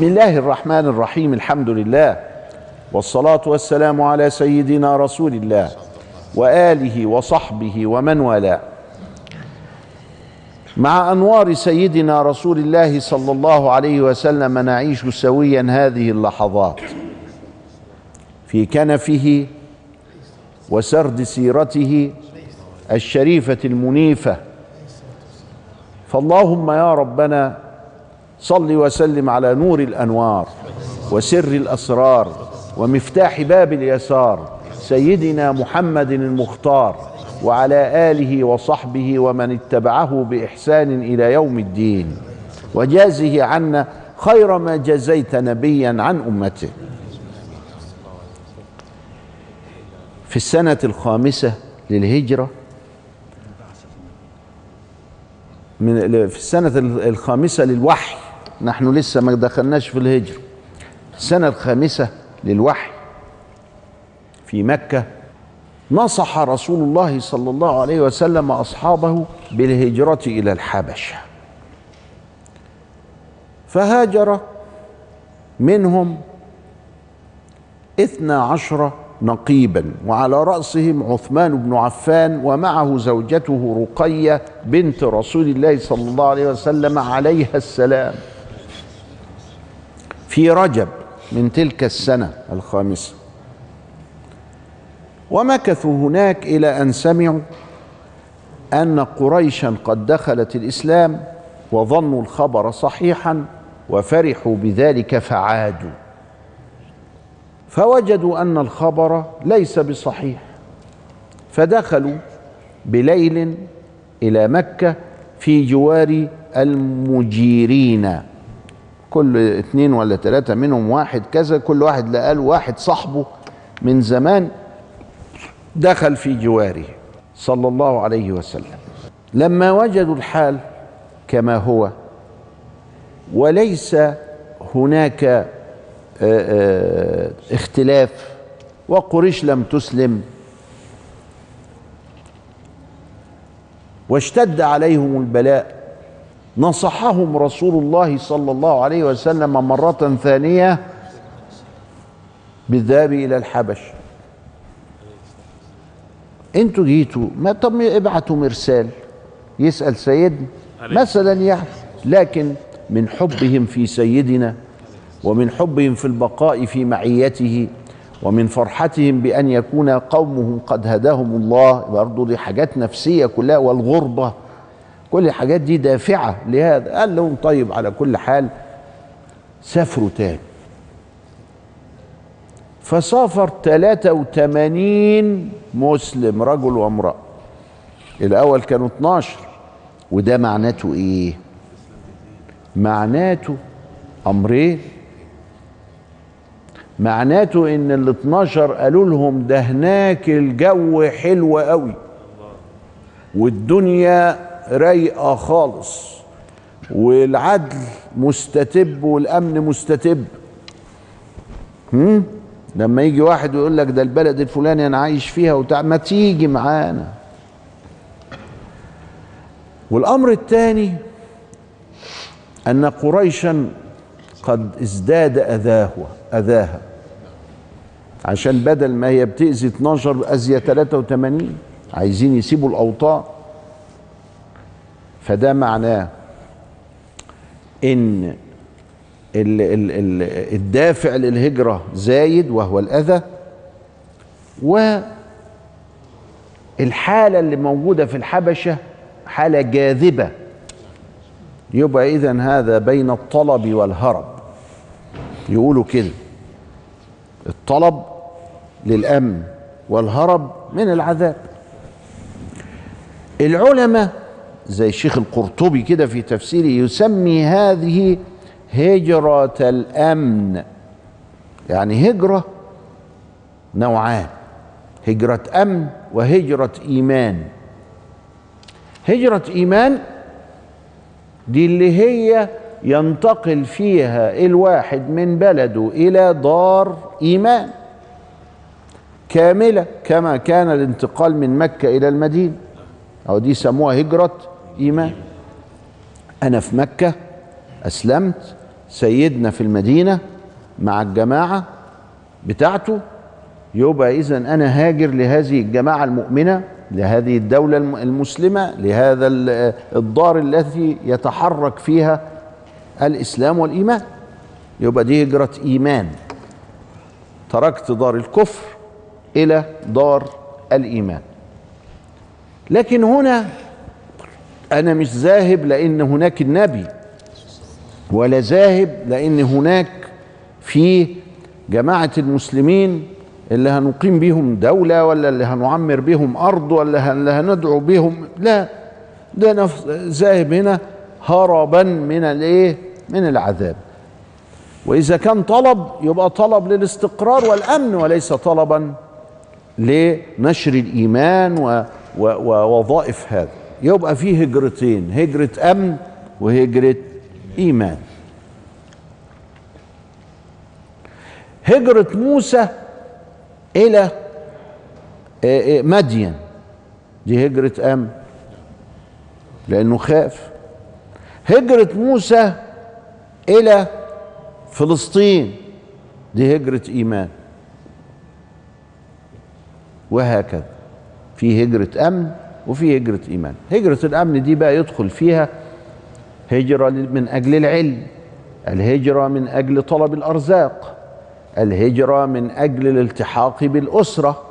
بسم الله الرحمن الرحيم الحمد لله والصلاة والسلام على سيدنا رسول الله وآله وصحبه ومن والاه. مع أنوار سيدنا رسول الله صلى الله عليه وسلم نعيش سويا هذه اللحظات في كنفه وسرد سيرته الشريفة المنيفة. فاللهم يا ربنا صل وسلم على نور الأنوار وسر الأسرار ومفتاح باب اليسار سيدنا محمد المختار وعلى آله وصحبه ومن اتبعه بإحسان إلى يوم الدين وجازه عنا خير ما جزيت نبيا عن أمته. في السنة الخامسة للهجرة من في السنة الخامسة للوحي نحن لسه ما دخلناش في الهجرة. السنة الخامسة للوحي في مكة نصح رسول الله صلى الله عليه وسلم أصحابه بالهجرة إلى الحبشة. فهاجر منهم اثنا عشر نقيبا وعلى رأسهم عثمان بن عفان ومعه زوجته رقية بنت رسول الله صلى الله عليه وسلم عليها السلام. في رجب من تلك السنة الخامسة. ومكثوا هناك إلى أن سمعوا أن قريشا قد دخلت الإسلام وظنوا الخبر صحيحا وفرحوا بذلك فعادوا. فوجدوا أن الخبر ليس بصحيح فدخلوا بليل إلى مكة في جوار المجيرين. كل اثنين ولا ثلاثة منهم واحد كذا كل واحد لقى له واحد صاحبه من زمان دخل في جواره صلى الله عليه وسلم. لما وجدوا الحال كما هو وليس هناك اختلاف وقريش لم تسلم واشتد عليهم البلاء نصحهم رسول الله صلى الله عليه وسلم مرة ثانية بالذهاب إلى الحبش. أنتوا جيتوا ما طب ابعتوا مرسال يسأل سيدنا. مثلا يعني لكن من حبهم في سيدنا ومن حبهم في البقاء في معيته ومن فرحتهم بأن يكون قومهم قد هداهم الله. برضو دي حاجات نفسية كلها والغربة كل الحاجات دي دافعة لهذا. قال لهم طيب على كل حال سافروا تاني. فسافر 83 مسلم رجل وامرأة. الأول كانوا 12 وده معناته إيه؟ معناته أمرين. معناته إن ال 12 قالوا لهم ده هناك الجو حلو قوي. والدنيا رايقة خالص. والعدل مستتب والأمن مستتب. هم؟ لما يجي واحد ويقول لك ده البلد الفلاني أنا عايش فيها وتع... ما تيجي معانا. والأمر الثاني أن قريشا قد ازداد اذاه أذاها. عشان بدل ما هي بتأذي 12 أذية 83 عايزين يسيبوا الأوطان. فده معناه إن ال ال ال الدافع للهجرة زايد وهو الأذى والحالة اللي موجودة في الحبشة حالة جاذبة. يبقى إذا هذا بين الطلب والهرب. يقولوا كده. الطلب للأمن والهرب من العذاب. العلماء زي الشيخ القرطبي كده في تفسيره يسمي هذه هجرة الأمن. يعني هجرة نوعان هجرة أمن وهجرة إيمان. هجرة إيمان دي اللي هي ينتقل فيها الواحد من بلده إلى دار إيمان كاملة كما كان الانتقال من مكة إلى المدينة. أو دي سموها هجرة ايمان أنا في مكة أسلمت سيدنا في المدينة مع الجماعة بتاعته. يبقى إذا أنا هاجر لهذه الجماعة المؤمنة لهذه الدولة المسلمة لهذا الدار التي يتحرك فيها الإسلام والإيمان. يبقى دي هجرة إيمان. تركت دار الكفر إلى دار الإيمان. لكن هنا أنا مش ذاهب لأن هناك النبي ولا ذاهب لأن هناك في جماعة المسلمين اللي هنقيم بيهم دولة ولا اللي هنعمر بيهم أرض ولا اللي هندعو بيهم لا ده أنا ذاهب هنا هربا من الإيه؟ من العذاب. وإذا كان طلب يبقى طلب للاستقرار والأمن وليس طلبا لنشر الإيمان و ووظائف هذا. يبقى فيه هجرتين هجرة أمن وهجرة إيمان. هجرة موسى إلى مدين. دي هجرة أمن لأنه خاف. هجرة موسى إلى فلسطين دي هجرة إيمان. وهكذا. في هجرة أمن وفي هجرة إيمان. هجرة الأمن دي بقى يدخل فيها هجرة من أجل العلم الهجرة من أجل طلب الأرزاق الهجرة من أجل الالتحاق بالأسرة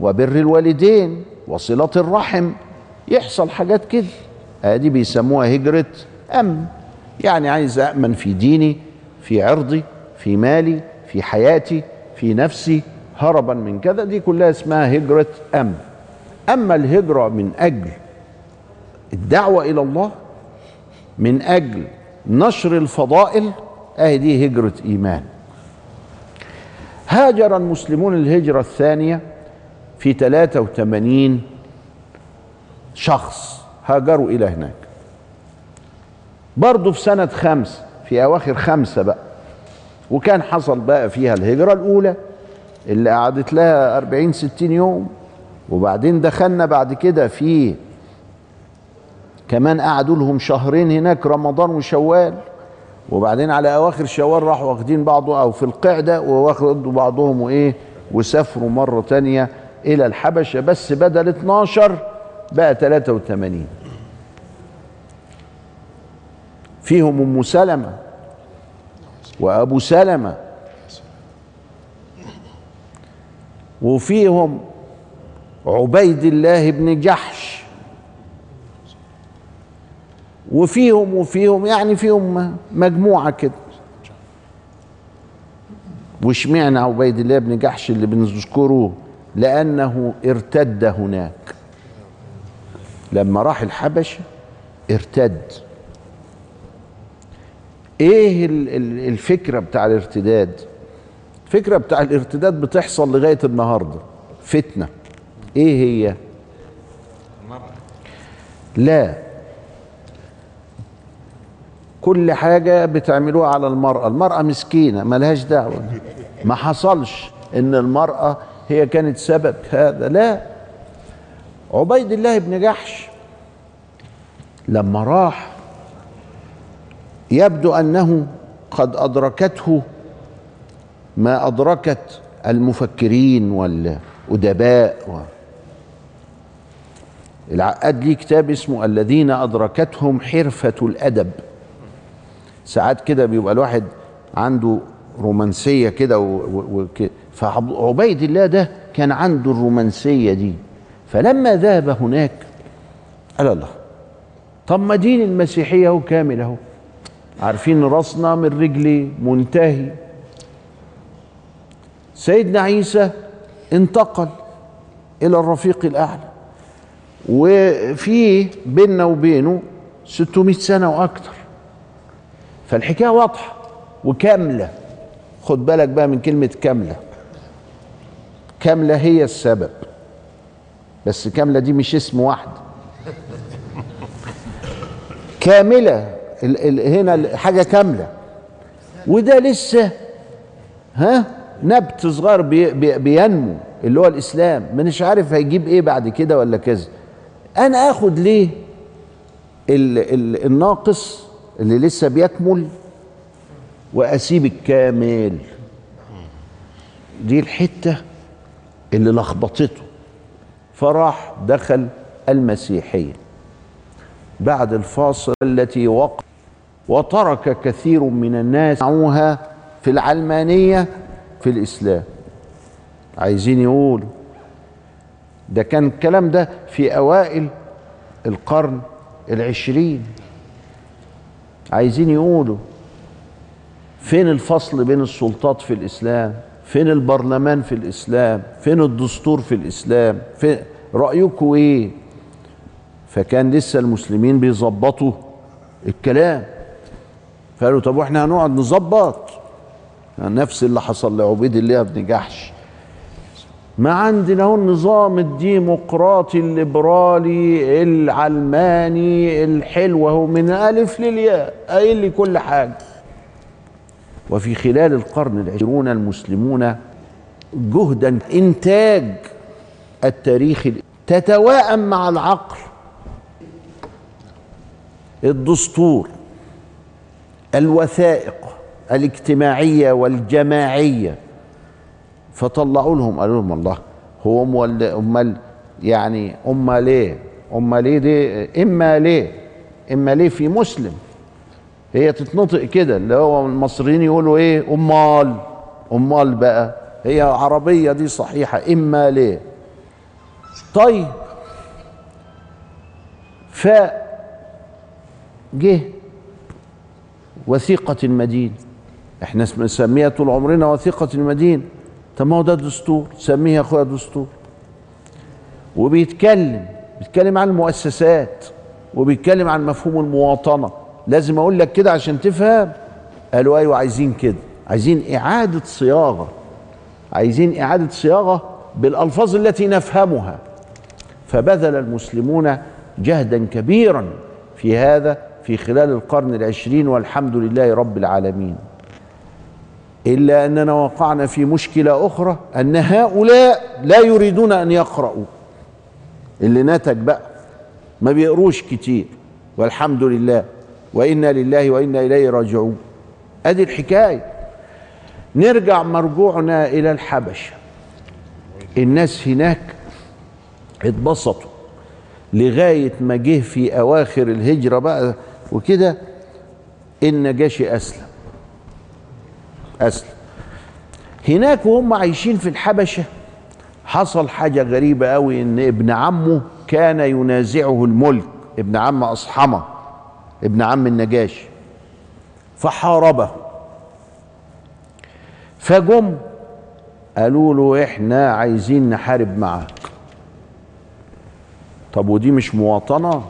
وبر الوالدين وصلة الرحم. يحصل حاجات كده. ادي بيسموها هجرة أمن. يعني عايز امن في ديني في عرضي في مالي في حياتي في نفسي هربا من كذا. دي كلها اسمها هجرة أمن. أما الهجرة من أجل الدعوة إلى الله من أجل نشر الفضائل اهي دي هجرة إيمان. هاجر المسلمون الهجرة الثانية في 83 شخص هاجروا إلى هناك. برضه في سنة خمس في أواخر خمسة بقى. وكان حصل بقى فيها الهجرة الأولى اللي قعدت لها 40 60 يوم. وبعدين دخلنا بعد كده في كمان قعدوا لهم شهرين هناك رمضان وشوال. وبعدين على أواخر شوال راحوا واخدين بعضه أو في القعدة واخدوا بعضهم وإيه وسافروا مرة تانية إلى الحبشة. بس بدل 12 بقى 83 فيهم أم سلمة وأبو سلمة. وفيهم عبيد الله بن جحش. وفيهم وفيهم يعني فيهم مجموعة كده. واشمعنى عبيد الله بن جحش اللي بنذكره؟ لأنه ارتد هناك. لما راح الحبشة ارتد. إيه الفكرة بتاع الارتداد؟ الفكرة بتاع الارتداد بتحصل لغاية النهاردة. فتنة. إيه هي؟ لا. كل حاجة بتعملوها على المرأة. المرأة مسكينة ملهاش دعوة. ما حصلش إن المرأة هي كانت سبب هذا. لا. عبيد الله بن جحش لما راح يبدو أنه قد أدركته ما أدركت المفكرين والأدباء و... العقاد ليه كتاب اسمه الذين أدركتهم حرفة الأدب. ساعات كده بيبقى الواحد عنده رومانسية كده و... و... فعبيد الله ده كان عنده الرومانسية دي. فلما ذهب هناك قال الله طب ما دين المسيحية هو كامل أهو. عارفين راسنا من رجلي منتهي. سيدنا عيسى انتقل إلى الرفيق الأعلى. وفي بيننا وبينه 600 سنة وأكثر. فالحكاية واضحة وكاملة. خد بالك بقى من كلمة كاملة. كاملة هي السبب. بس كاملة دي مش اسم واحد. كاملة ال ال هنا حاجة كاملة. وده لسه ها نبت صغير بي بي بينمو اللي هو الإسلام. مش عارف هيجيب إيه بعد كده ولا كذا. أنا آخد ليه ال ال الناقص اللي لسه بيكمل وأسيب الكامل؟ دي الحتة اللي لخبطته. فراح دخل المسيحية. بعد الفاصل التي وقع وترك كثير من الناس في العلمانية في الإسلام. عايزين يقولوا ده كان الكلام ده في أوائل القرن العشرين. عايزين يقولوا فين الفصل بين السلطات في الإسلام؟ فين البرلمان في الإسلام؟ فين الدستور في الإسلام؟ فين رأيكم إيه؟ فكان لسه المسلمين بيظبطوا الكلام. فقالوا طب وإحنا هنقعد نظبط؟ نفس اللي حصل لعبيد الله بن جحش. ما عندنا هو النظام الديمقراطي الليبرالي العلماني الحلو هو من ألف للياء قايل لي كل حاجة. وفي خلال القرن العشرون المسلمون جهدا إنتاج التاريخ تتواءم مع العقل. الدستور الوثائق الاجتماعية والجماعية فطلعوا لهم قالوا لهم الله هو امال يعني امال ليه؟ امال ليه دي؟ إما ليه؟ إما ليه في مسلم؟ هي تتنطق كده اللي هو المصريين يقولوا إيه؟ امال امال بقى هي عربية دي صحيحة إما ليه؟ طيب. ف جه وثيقة المدينة إحنا بنسميها طول عمرنا وثيقة المدينة طب ما هو ده دستور سميه يا أخويا دستور. وبيتكلم بيتكلم عن المؤسسات وبيتكلم عن مفهوم المواطنة. لازم أقول لك كده عشان تفهم. قالوا أيوه عايزين كده عايزين إعادة صياغة. عايزين إعادة صياغة بالألفاظ التي نفهمها. فبذل المسلمون جهدا كبيرا في هذا في خلال القرن العشرين والحمد لله رب العالمين. إلا أننا وقعنا في مشكلة أخرى أن هؤلاء لا يريدون أن يقرأوا اللي نتج بقى ما بيقروش كتير والحمد لله وإنا لله وإنا إليه راجعون. أدي الحكاية. نرجع مرجوعنا إلى الحبشة. الناس هناك اتبسطوا لغاية ما جه في أواخر الهجرة بقى وكده النجاشي أسلم. أسلم هناك وهم عايشين في الحبشة. حصل حاجة غريبة قوي إن ابن عمه كان ينازعه الملك ابن عم أصحمة ابن عم النجاشي فحاربه. فجم قالوا له إحنا عايزين نحارب معاك. طب ودي مش مواطنة؟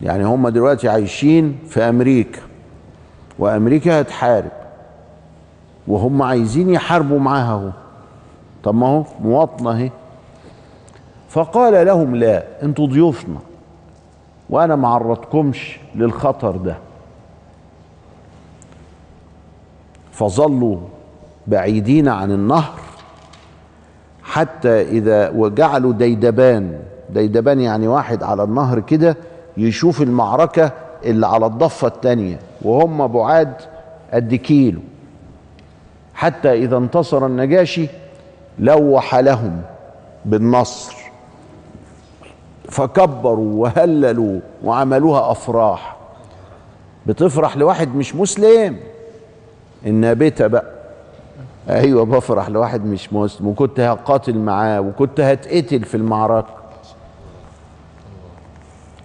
يعني هم دلوقتي عايشين في أمريكا وأمريكا هتحارب. وهم عايزين يحاربوا معاها اهو. طب ما هو مواطنة اهي. فقال لهم لا أنتوا ضيوفنا. وأنا ما عرضكمش للخطر ده. فظلوا بعيدين عن النهر حتى إذا وجعلوا ديدبان. ديدبان يعني واحد على النهر كده يشوف المعركة اللي على الضفة التانية. وهم بعاد قد كيلو. حتى إذا انتصر النجاشي لوح لهم بالنصر. فكبروا وهللوا وعملوها أفراح. بتفرح لواحد مش مسلم. النابتة بقى. أيوه بفرح لواحد مش مسلم وكنت هقاتل معاه وكنت هتقتل في المعركة.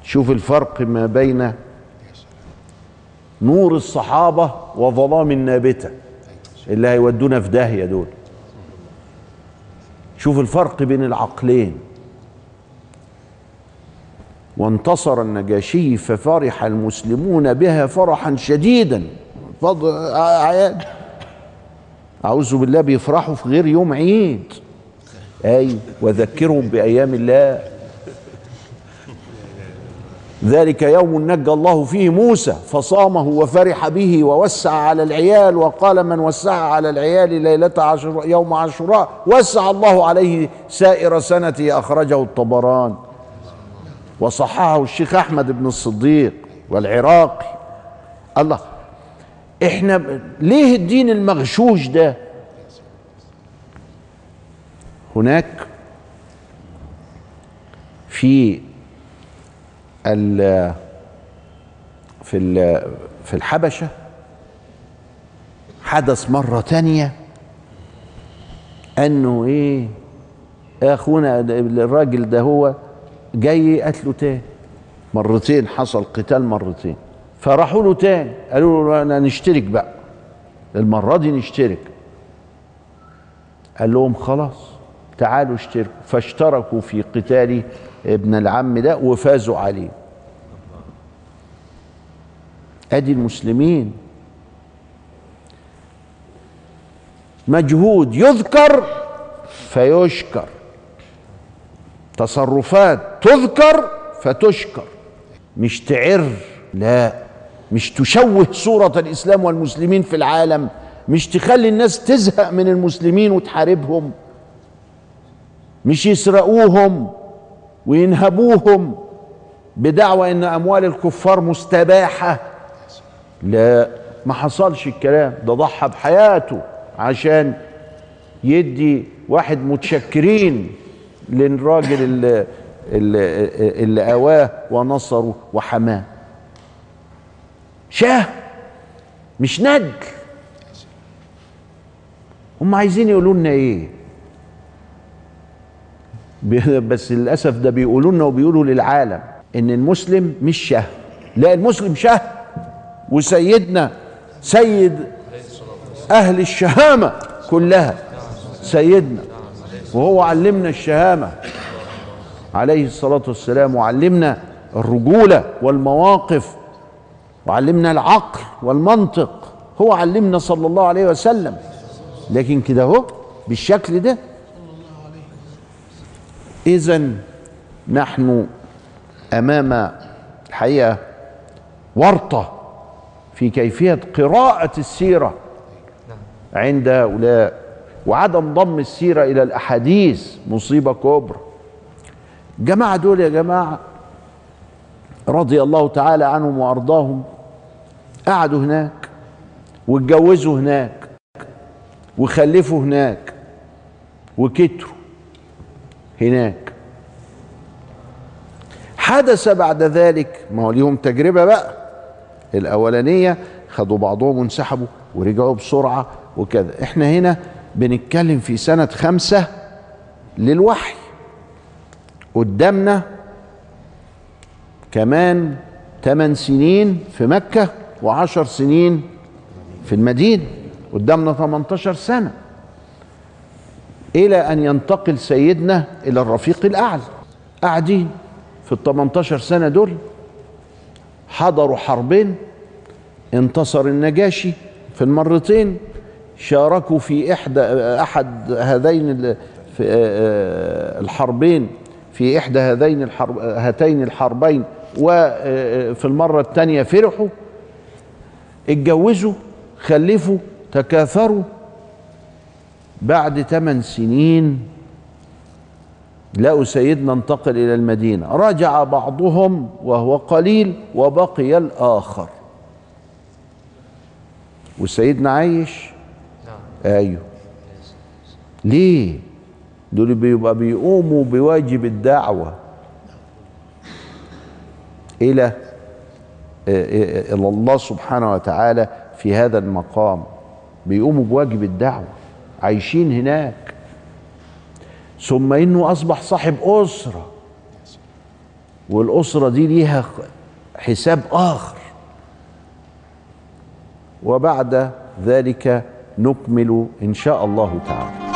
شوف الفرق ما بين نور الصحابة وظلام النابتة. اللي هيودونا في داهية دول. شوف الفرق بين العقلين. وانتصر النجاشي ففرح المسلمون بها فرحا شديدا. فضل أعوذ بالله بيفرحوا في غير يوم عيد. أي وذكرهم بأيام الله. ذلك يوم نجى الله فيه موسى فصامه وفرح به ووسع على العيال وقال من وسع على العيال ليلة عشر يوم عاشوراء وسع الله عليه سائر سنته أخرجه الطبران وصححه الشيخ أحمد بن الصديق والعراقي. الله إحنا ليه الدين المغشوش ده؟ هناك في في في الحبشة حدث مرة تانية إنه إيه أخونا الراجل ده هو جاي قتله تاني. مرتين حصل قتال مرتين. فراحوا له تاني. قالوا له أنا نشترك بقى. المرة دي نشترك. قال لهم خلاص تعالوا اشتركوا. فاشتركوا في قتال ابن العم ده وفازوا عليه. أدي المسلمين. مجهود يذكر فيشكر. تصرفات تذكر فتشكر. مش تعر لا. مش تشوه صورة الإسلام والمسلمين في العالم. مش تخلي الناس تزهق من المسلمين وتحاربهم. مش يسرقوهم. وينهبوهم بدعوى إن أموال الكفار مستباحة. لا ما حصلش الكلام. ده ضحى بحياته عشان يدي واحد متشكرين للراجل اللي, اللي, آواه ونصره وحماه. شاه مش ندل هم عايزين يقولوا لنا إيه؟ بس للأسف ده بيقولوا لنا وبيقولوا للعالم إن المسلم مش شه لا المسلم شه وسيدنا سيد أهل الشهامة كلها. سيدنا. وهو علمنا الشهامة عليه الصلاة والسلام وعلمنا الرجولة والمواقف وعلمنا العقل والمنطق. هو علمنا صلى الله عليه وسلم. لكن كده اهو بالشكل ده اذا نحن أمام الحقيقة ورطة في كيفية قراءة السيرة عند هؤلاء وعدم ضم السيرة إلى الأحاديث مصيبة كبرى. الجماعه دول يا جماعة رضي الله تعالى عنهم وأرضاهم قعدوا هناك واتجوزوا هناك وخلفوا هناك وكتروا. هناك. حدث بعد ذلك ما هو ليهم تجربة بقى. الأولانية خدوا بعضهم وانسحبوا ورجعوا بسرعة وكذا. إحنا هنا بنتكلم في سنة خمسة للوحي. قدامنا كمان ثمان سنين في مكة وعشر سنين في المدينة. قدامنا 18 سنة. إلى أن ينتقل سيدنا إلى الرفيق الأعلى. قاعدين في ال 18 سنة دول. حضروا حربين انتصر النجاشي في المرتين شاركوا في إحدى أحد هذين في آه، الحربين في إحدى هذين الحرب هاتين الحربين وفي المرة الثانية فرحوا اتجوزوا خلفوا تكاثروا بعد ثمان سنين لقوا سيدنا انتقل إلى المدينة. رجع بعضهم وهو قليل وبقي الآخر. وسيدنا عايش؟ أيوه. ليه؟ دول بيبقى بيقوموا بواجب الدعوة. إلى إلى الله سبحانه وتعالى في هذا المقام. بيقوموا بواجب الدعوة. عايشين هناك. ثم إنه أصبح صاحب أسرة. والأسرة دي ليها حساب آخر. وبعد ذلك نكمل إن شاء الله تعالى.